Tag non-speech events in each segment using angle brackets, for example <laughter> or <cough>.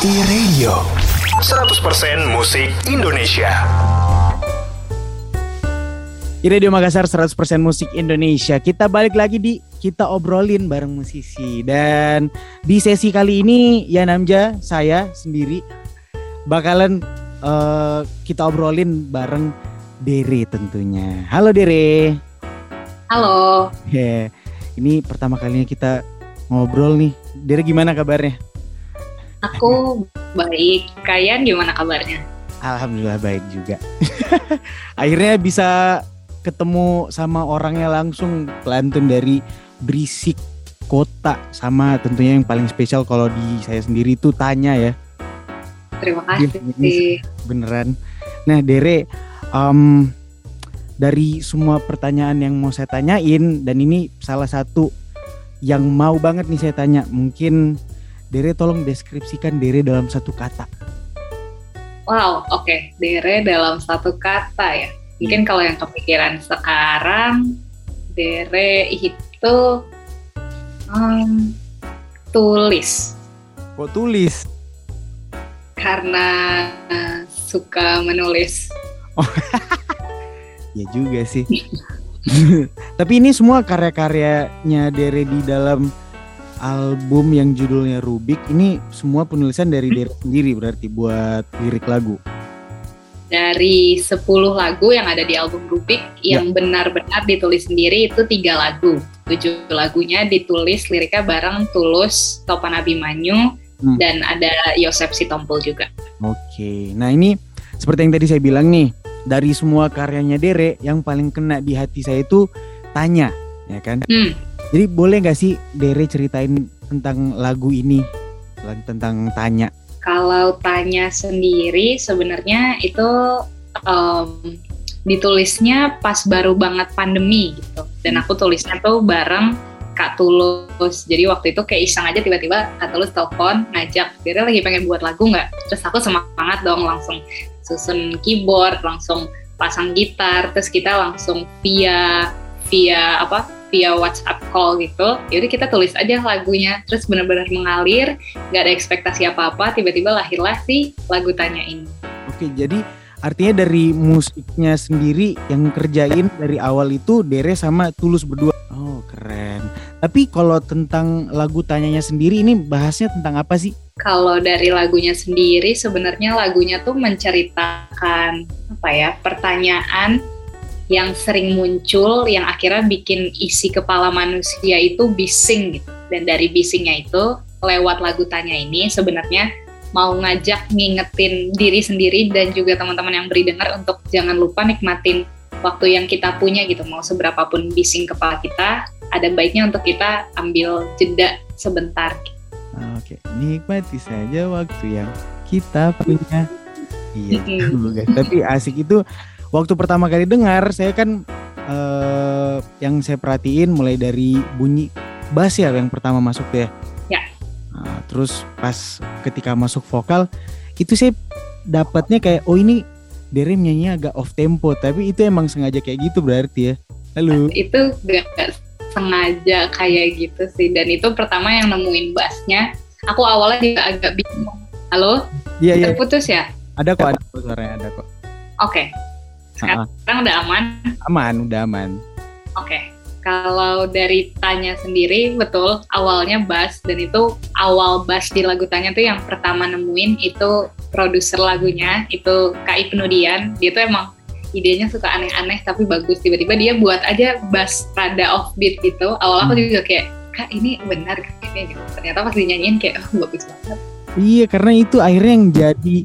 E-Radio 100% musik Indonesia. E-Radio Makassar 100% musik Indonesia. Kita balik lagi di Kita Obrolin bareng musisi. Dan di sesi kali ini Ya Namja, saya sendiri Bakalan uh, kita obrolin bareng Dere tentunya. Halo Dere. Halo. Yeah. Ini pertama kalinya kita ngobrol nih. Dere gimana kabarnya? Aku baik. Kalian gimana kabarnya? Alhamdulillah baik juga. <laughs> Akhirnya bisa ketemu sama orangnya langsung pelantun dari berisik kota sama tentunya yang paling spesial kalau di saya sendiri itu tanya ya. Terima kasih. Ini beneran. Nah Dere, um, dari semua pertanyaan yang mau saya tanyain dan ini salah satu yang mau banget nih saya tanya, mungkin Dere tolong deskripsikan Dere dalam satu kata. Wow, oke. Okay. Dere dalam satu kata ya. Mungkin hmm. kalau yang kepikiran sekarang, Dere itu um, tulis. Kok tulis? Karena uh, suka menulis. Oh, <laughs> ya juga sih. <laughs> Tapi ini semua karya-karyanya Dere di dalam album yang judulnya Rubik ini semua penulisan dari Dere sendiri berarti buat lirik lagu. Dari 10 lagu yang ada di album Rubik ya. yang benar-benar ditulis sendiri itu tiga lagu. Tujuh lagunya ditulis liriknya bareng Tulus, Topan Abimanyu, hmm. dan ada Yosep Sitompul juga. Oke, nah ini seperti yang tadi saya bilang nih, dari semua karyanya Dere yang paling kena di hati saya itu Tanya, ya kan? Hmm jadi boleh nggak sih Dere ceritain tentang lagu ini, tentang Tanya? Kalau Tanya sendiri sebenarnya itu um, ditulisnya pas baru banget pandemi gitu. Dan aku tulisnya tuh bareng Kak Tulus. Jadi waktu itu kayak iseng aja tiba-tiba Kak Tulus telepon ngajak, Dere lagi pengen buat lagu nggak? Terus aku semangat dong langsung susun keyboard, langsung pasang gitar, terus kita langsung via via apa via WhatsApp call gitu jadi kita tulis aja lagunya terus benar-benar mengalir nggak ada ekspektasi apa-apa tiba-tiba lahirlah si lagu tanya ini. Oke jadi artinya dari musiknya sendiri yang kerjain dari awal itu Dere sama Tulus berdua. Oh keren. Tapi kalau tentang lagu tanyanya sendiri ini bahasnya tentang apa sih? Kalau dari lagunya sendiri sebenarnya lagunya tuh menceritakan apa ya pertanyaan yang sering muncul yang akhirnya bikin isi kepala manusia itu bising gitu. Dan dari bisingnya itu lewat lagu tanya ini sebenarnya mau ngajak ngingetin diri sendiri dan juga teman-teman yang beri dengar untuk jangan lupa nikmatin waktu yang kita punya gitu mau seberapapun bising kepala kita ada baiknya untuk kita ambil jeda sebentar. Oke, nikmati saja waktu yang kita punya. Iya, <laughs> tapi asik itu waktu pertama kali dengar saya kan uh, yang saya perhatiin mulai dari bunyi bass ya yang pertama masuk deh. Ya. Nah, terus pas ketika masuk vokal itu saya dapatnya kayak oh ini Dere nyanyi agak off tempo tapi itu emang sengaja kayak gitu berarti ya. Halo. Itu gak sengaja kayak gitu sih dan itu pertama yang nemuin bassnya aku awalnya juga agak bingung. Halo? Iya iya. Terputus ya? Ada kok ada suaranya ada kok. Oke. Okay. Sekarang udah aman? Aman, udah aman. Oke. Okay. Kalau dari Tanya sendiri, betul awalnya bass dan itu awal bass di lagu Tanya tuh yang pertama nemuin itu produser lagunya itu Kak Ibnudian. Dia tuh emang idenya suka aneh-aneh tapi bagus. Tiba-tiba dia buat aja bass rada offbeat gitu. Awal aku hmm. juga kayak Kak ini benar kayaknya gitu. Ternyata pas dinyanyiin kayak oh, bagus banget. Iya karena itu akhirnya yang jadi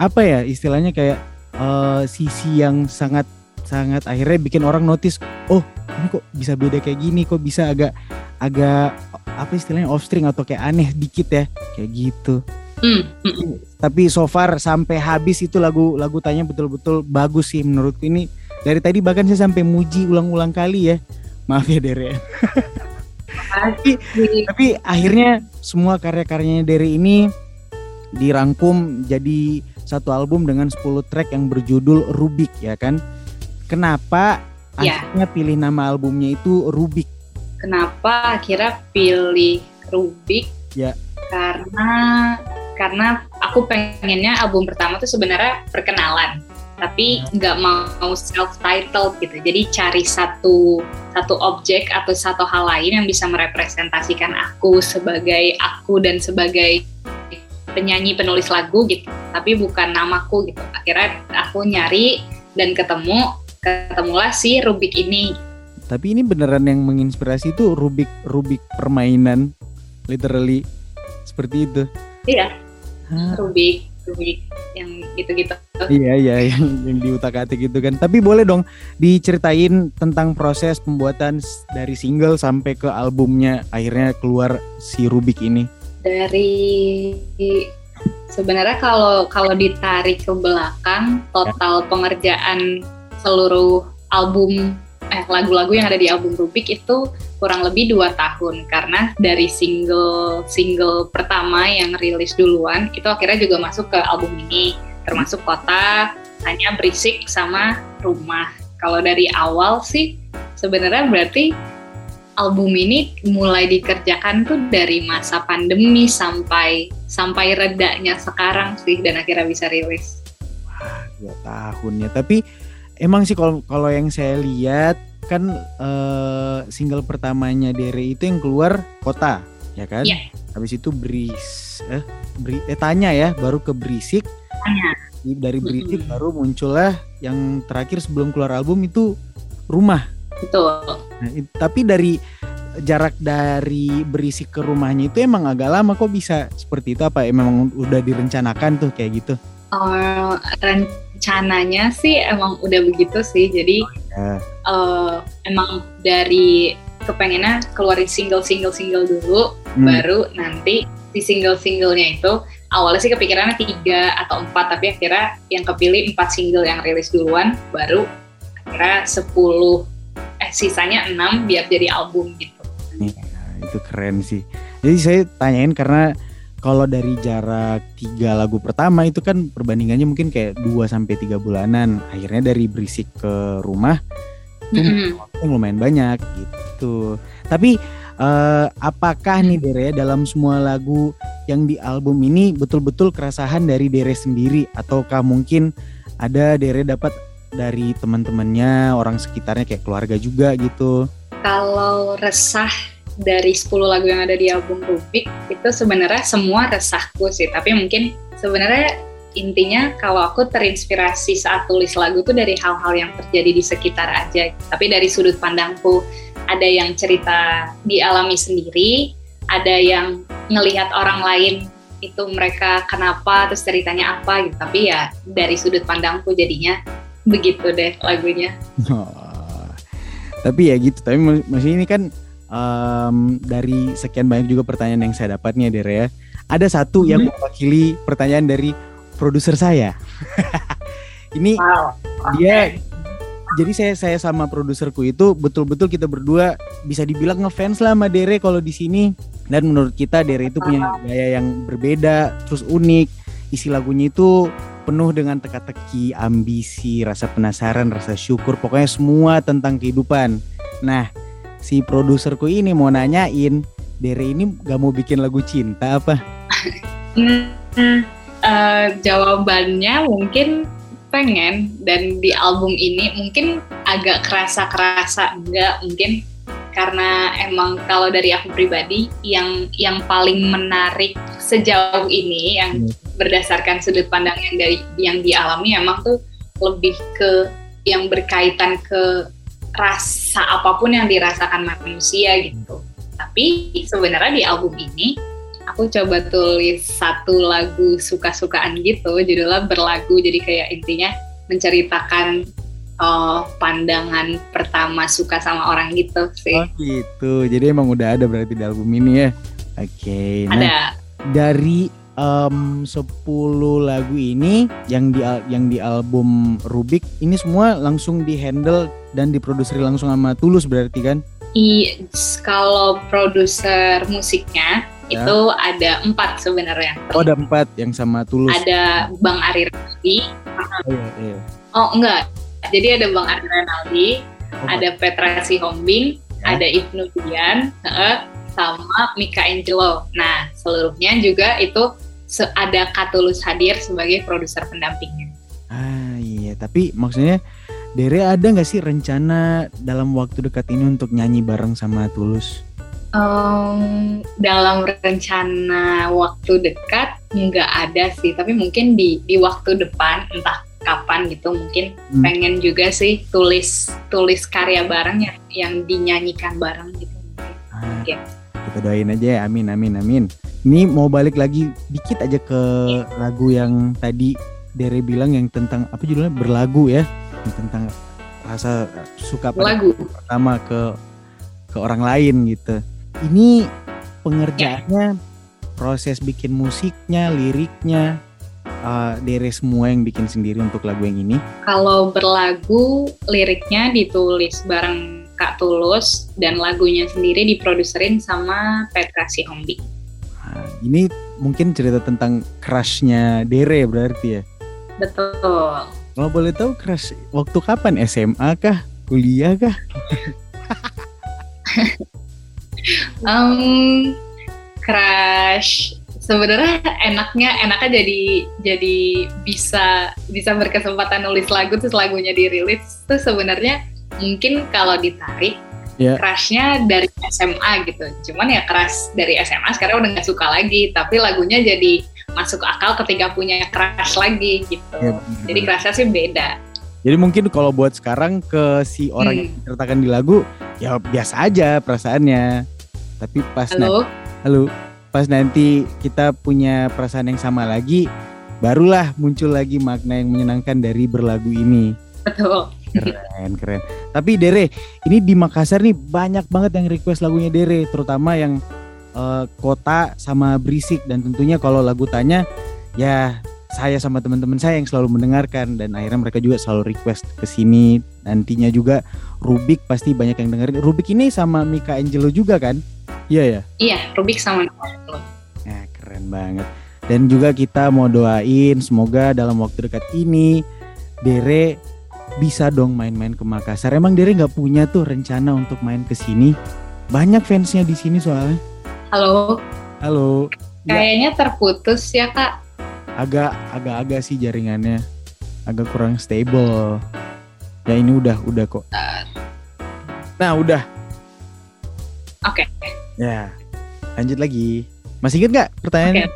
apa ya istilahnya kayak uh, sisi yang sangat sangat akhirnya bikin orang notice oh ini kok bisa beda kayak gini kok bisa agak agak apa istilahnya offstring atau kayak aneh dikit ya. Kayak gitu. Mm. tapi so far sampai habis itu lagu lagu tanya betul-betul bagus sih menurutku. Ini dari tadi bahkan saya sampai muji ulang-ulang kali ya. Maaf ya Dere. Tapi, tapi akhirnya semua karya-karyanya Dere ini dirangkum jadi satu album dengan 10 track yang berjudul Rubik ya kan. Kenapa ya. akhirnya pilih nama albumnya itu Rubik? Kenapa akhirnya pilih Rubik? Ya. Karena karena aku pengennya album pertama tuh sebenarnya perkenalan tapi nggak mau self titled gitu jadi cari satu satu objek atau satu hal lain yang bisa merepresentasikan aku sebagai aku dan sebagai penyanyi penulis lagu gitu tapi bukan namaku gitu akhirnya aku nyari dan ketemu ketemulah si Rubik ini Tapi ini beneran yang menginspirasi itu Rubik Rubik permainan literally seperti itu. iya Hah, Rubik Rubik yang gitu-gitu iya iya yang yang di utak atik itu kan. Tapi boleh dong diceritain tentang proses pembuatan dari single sampai ke albumnya akhirnya keluar si Rubik ini. dari sebenarnya kalau kalau ditarik ke belakang total pengerjaan seluruh album eh lagu-lagu yang ada di album Rubik itu kurang lebih dua tahun. Karena dari single single pertama yang rilis duluan itu akhirnya juga masuk ke album ini. Termasuk kota hanya berisik sama rumah. Kalau dari awal sih sebenarnya berarti album ini mulai dikerjakan tuh dari masa pandemi sampai sampai redanya sekarang sih dan akhirnya bisa rilis. dua tahun ya tapi emang sih kalau kalau yang saya lihat kan eh, single pertamanya Dere itu yang keluar kota ya kan Iya. habis itu beris eh, beri, eh tanya ya baru ke berisik Tanya. Dari berisik Mm-mm. baru muncullah yang terakhir sebelum keluar album itu rumah Betul. Nah, tapi dari jarak dari berisik ke rumahnya itu emang agak lama kok bisa seperti itu apa emang udah direncanakan tuh kayak gitu Eh, rencananya sih emang udah begitu sih. Jadi ya. eh, emang dari kepengennya keluarin single-single single dulu, Hmm. baru nanti di single-singlenya itu awalnya sih kepikirannya tiga atau empat, tapi akhirnya yang kepilih empat single yang rilis duluan, baru akhirnya sepuluh sisanya enam biar jadi album gitu. Nah, itu keren sih. Jadi saya tanyain karena kalau dari jarak tiga lagu pertama itu kan perbandingannya mungkin kayak 2 sampai tiga bulanan. Akhirnya dari berisik ke rumah itu waktu yang lumayan banyak gitu. Tapi eh, apakah nih Dere dalam semua lagu yang di album ini betul-betul keresahan dari Dere sendiri ataukah mungkin ada Dere dapat dari teman-temannya, orang sekitarnya kayak keluarga juga gitu. Kalau resah dari 10 lagu yang ada di album Rubik itu sebenarnya semua resahku sih, tapi mungkin sebenarnya intinya kalau aku terinspirasi saat tulis lagu tuh dari hal-hal yang terjadi di sekitar aja. Tapi dari sudut pandangku ada yang cerita dialami sendiri, ada yang ngelihat orang lain itu mereka kenapa terus ceritanya apa gitu. Tapi ya dari sudut pandangku jadinya begitu deh lagunya. Oh, <laughs> tapi ya gitu. Tapi maksudnya ini kan em, dari sekian banyak juga pertanyaan yang saya dapat nih Dere ya. Ada satu yang mewakili pertanyaan dari produser saya. <laughs> ini Wow. dia jadi saya saya sama produserku itu betul-betul kita berdua bisa dibilang ngefans lah sama Dere kalau di sini dan menurut kita Dere itu punya gaya yang berbeda terus unik isi lagunya itu penuh dengan teka-teki ambisi rasa penasaran rasa syukur pokoknya semua tentang kehidupan nah si produserku ini mau nanyain Dere ini gak mau bikin lagu cinta apa <laughs> eh, jawabannya mungkin pengen dan di album ini mungkin agak kerasa-kerasa enggak mungkin karena emang kalau dari aku pribadi yang yang paling menarik sejauh ini yang Hmm. Berdasarkan sudut pandang yang dari yang dialami emang tuh lebih ke yang berkaitan ke rasa apa pun yang dirasakan manusia gitu. Tapi sebenarnya di album ini aku coba tulis satu lagu suka-sukaan gitu, judulnya berlagu. Jadi kayak intinya menceritakan uh, pandangan pertama suka sama orang gitu sih. oh gitu jadi emang udah ada berarti di album ini ya oke nah Ada dari em, 10 lagu ini yang di yang di album Rubik ini semua langsung di handle dan diproduksi langsung sama Tulus berarti kan? I, kalau produser musiknya Ya. itu ada empat sebenarnya. Oh ada empat yang sama Tulus. Ada Bang Ari Renaldi. Oh, iya, iya. Oh enggak. Jadi ada Bang Ari Renaldi, Oh, ada Petra Sihombing, Ya. ada Ibnu Dian, sama Mika Angelo. Nah, seluruhnya juga itu ada Katulus hadir sebagai produser pendampingnya. Ah iya, tapi maksudnya Dere ada nggak sih rencana dalam waktu dekat ini untuk nyanyi bareng sama Tulus? Em, dalam rencana waktu dekat nggak ada sih, tapi mungkin di di waktu depan entah kapan gitu mungkin Hmm. pengen juga sih tulis tulis karya bareng yang yang dinyanyikan bareng gitu. Ah, Oke. Kita doain aja ya, amin amin amin. Ini mau balik lagi dikit aja ke lagu yang tadi Dere bilang yang tentang apa judulnya berlagu ya, yang tentang rasa suka pada Lagu. pertama ke ke orang lain gitu. Ini pengerjaannya, proses bikin musiknya, liriknya, uh, Dere semua yang bikin sendiri untuk lagu yang ini. Kalau berlagu liriknya ditulis bareng Kak Tulus dan lagunya sendiri diproduserin sama Petra Sihombing. Nah, ini mungkin cerita tentang crushnya Dere berarti ya. Betul. Kalau boleh tahu crush waktu kapan? SMA kah? Kuliah kah? <laughs> Um, crush sebenarnya enaknya enaknya jadi jadi bisa bisa berkesempatan nulis lagu terus lagunya dirilis tuh sebenarnya mungkin kalau ditarik Ya. crushnya dari SMA gitu cuman ya crush dari SMA sekarang udah nggak suka lagi tapi lagunya jadi masuk akal ketika punya crush lagi gitu Ya, jadi crushnya sih beda Jadi mungkin kalau buat sekarang ke si orang yang Hmm. diceritakan di lagu ya biasa aja perasaannya. Tapi pas nanti, halo halo, pas nanti kita punya perasaan yang sama lagi, barulah muncul lagi makna yang menyenangkan dari berlagu ini. betul Keren, keren. Tapi Dere, ini di Makassar nih banyak banget yang request lagunya Dere, terutama yang eh, kota sama berisik dan tentunya kalau lagu tanya ya saya sama teman-teman saya yang selalu mendengarkan dan akhirnya mereka juga selalu request ke sini. Nantinya juga Rubik pasti banyak yang dengerin. Rubik ini sama Mika Angelo juga kan? Iya ya. iya Rubik sama Nicole. Nah, keren banget. Dan juga kita mau doain semoga dalam waktu dekat ini Dere bisa dong main-main ke Makassar. Emang Dere nggak punya tuh rencana untuk main ke sini? Banyak fansnya di sini soalnya. halo Halo. Ya. kayaknya terputus ya kak Agak agak-agak sih jaringannya agak kurang stable. Ya ini udah udah kok. Nah, udah. Oke. Ya. Lanjut lagi. Masih inget nggak pertanyaannya?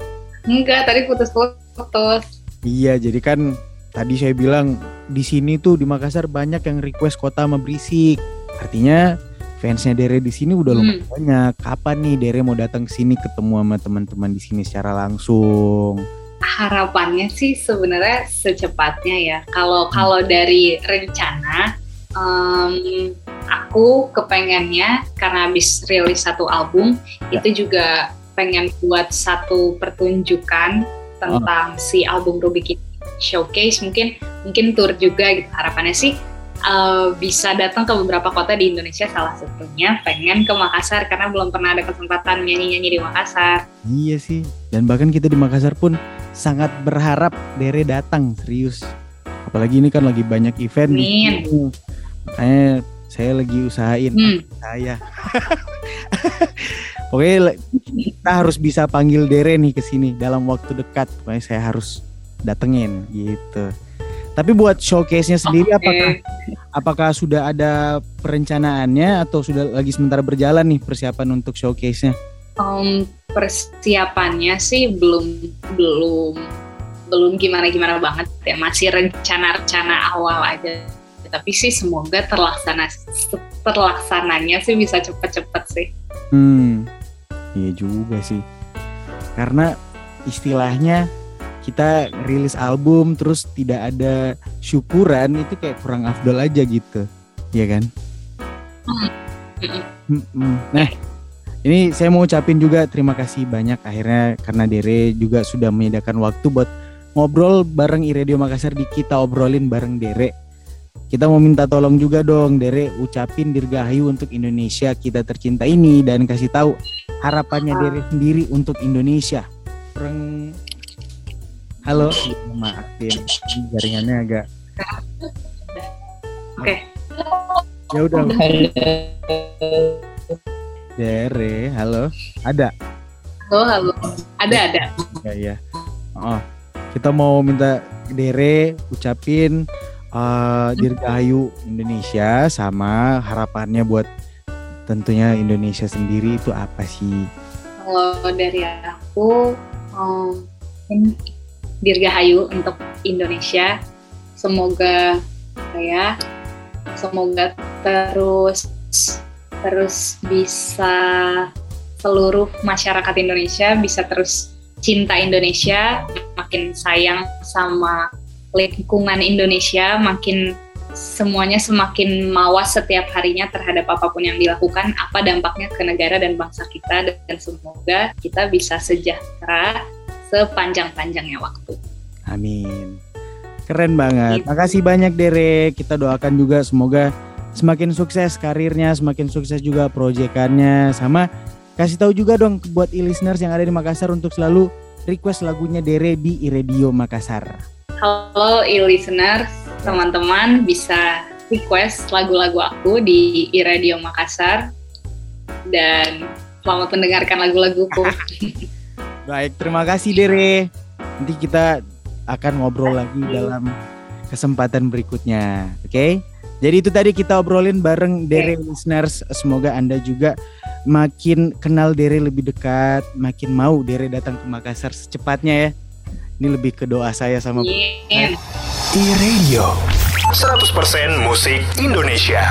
Enggak, tadi putus-putus. Iya, jadi kan tadi saya bilang di sini tuh di Makassar banyak yang request kota sama berisik. Artinya fansnya Dere di sini udah lumayan Hmm. banyak. Kapan nih Dere mau datang ke sini ketemu sama teman-teman di sini secara langsung? Harapannya sih sebenarnya secepatnya ya. Kalau kalau dari rencana, em, aku kepengennya karena habis rilis satu album, Ya. itu juga pengen buat satu pertunjukan tentang si album Rubik ini showcase mungkin mungkin tour juga gitu harapannya sih eh, bisa datang ke beberapa kota di Indonesia salah satunya pengen ke Makassar karena belum pernah ada kesempatan nyanyi-nyanyi di Makassar Iya sih. Dan bahkan kita di Makassar pun sangat berharap Dere datang serius. Apalagi ini kan lagi banyak event Amin. sini. Makanya saya lagi usahain hmm. saya. <laughs> Le- kita harus bisa panggil Dere nih ke sini dalam waktu dekat. Pokoknya saya harus datengin gitu. Tapi buat showcase-nya sendiri Oke. apakah apakah sudah ada perencanaannya atau sudah lagi sementara berjalan nih persiapan untuk showcase-nya? Em, persiapannya sih belum belum belum gimana gimana banget ya masih rencana-rencana awal aja tapi sih semoga terlaksana terlaksananya sih bisa cepet-cepet sih Hmm, iya juga sih. Karena istilahnya kita rilis album terus tidak ada syukuran itu kayak kurang afdol aja gitu, Iya kan? Nah, ini saya mau ucapin juga terima kasih banyak akhirnya karena Dere juga sudah menyediakan waktu buat ngobrol bareng iRadio Makassar di kita obrolin bareng Dere. Kita mau minta tolong juga dong Dere ucapin dirgahayu untuk Indonesia kita tercinta ini dan kasih tahu harapannya Dere sendiri untuk Indonesia. Kurang Halo, maafin jaringannya agak. Oke. Ya udah. <laughs> Dere, halo. Ada? halo halo ada ada Ya ya. Oh, kita mau minta Dere ucapin uh, Dirgahayu Indonesia sama harapannya buat tentunya Indonesia sendiri itu apa sih? Kalau dari aku, um, Dirgahayu untuk Indonesia. Semoga saya semoga terus terus bisa seluruh masyarakat Indonesia bisa terus cinta Indonesia, makin sayang sama lingkungan Indonesia, makin semuanya semakin mawas setiap harinya terhadap apa pun yang dilakukan, apa dampaknya ke negara dan bangsa kita, dan semoga kita bisa sejahtera sepanjang-panjangnya waktu. Amin. Keren banget. Gitu. Makasih banyak Dere. Kita doakan juga semoga semakin sukses karirnya, semakin sukses juga proyekannya. Sama kasih tahu juga dong buat e-listeners yang ada di Makassar untuk selalu request lagunya Dere di iRadio Makassar. Halo e-listeners, teman-teman bisa request lagu-lagu aku di iRadio Makassar dan selamat mendengarkan lagu-laguku. <laughs> Baik, terima kasih Dere. Nanti kita akan ngobrol lagi dalam kesempatan berikutnya. Oke? Okay? Jadi itu tadi kita obrolin bareng Dere listeners. Semoga Anda juga makin kenal Dere lebih dekat, makin mau Dere datang ke Makassar secepatnya ya. Ini lebih ke doa saya sama yeah. E-Radio 100% musik Indonesia.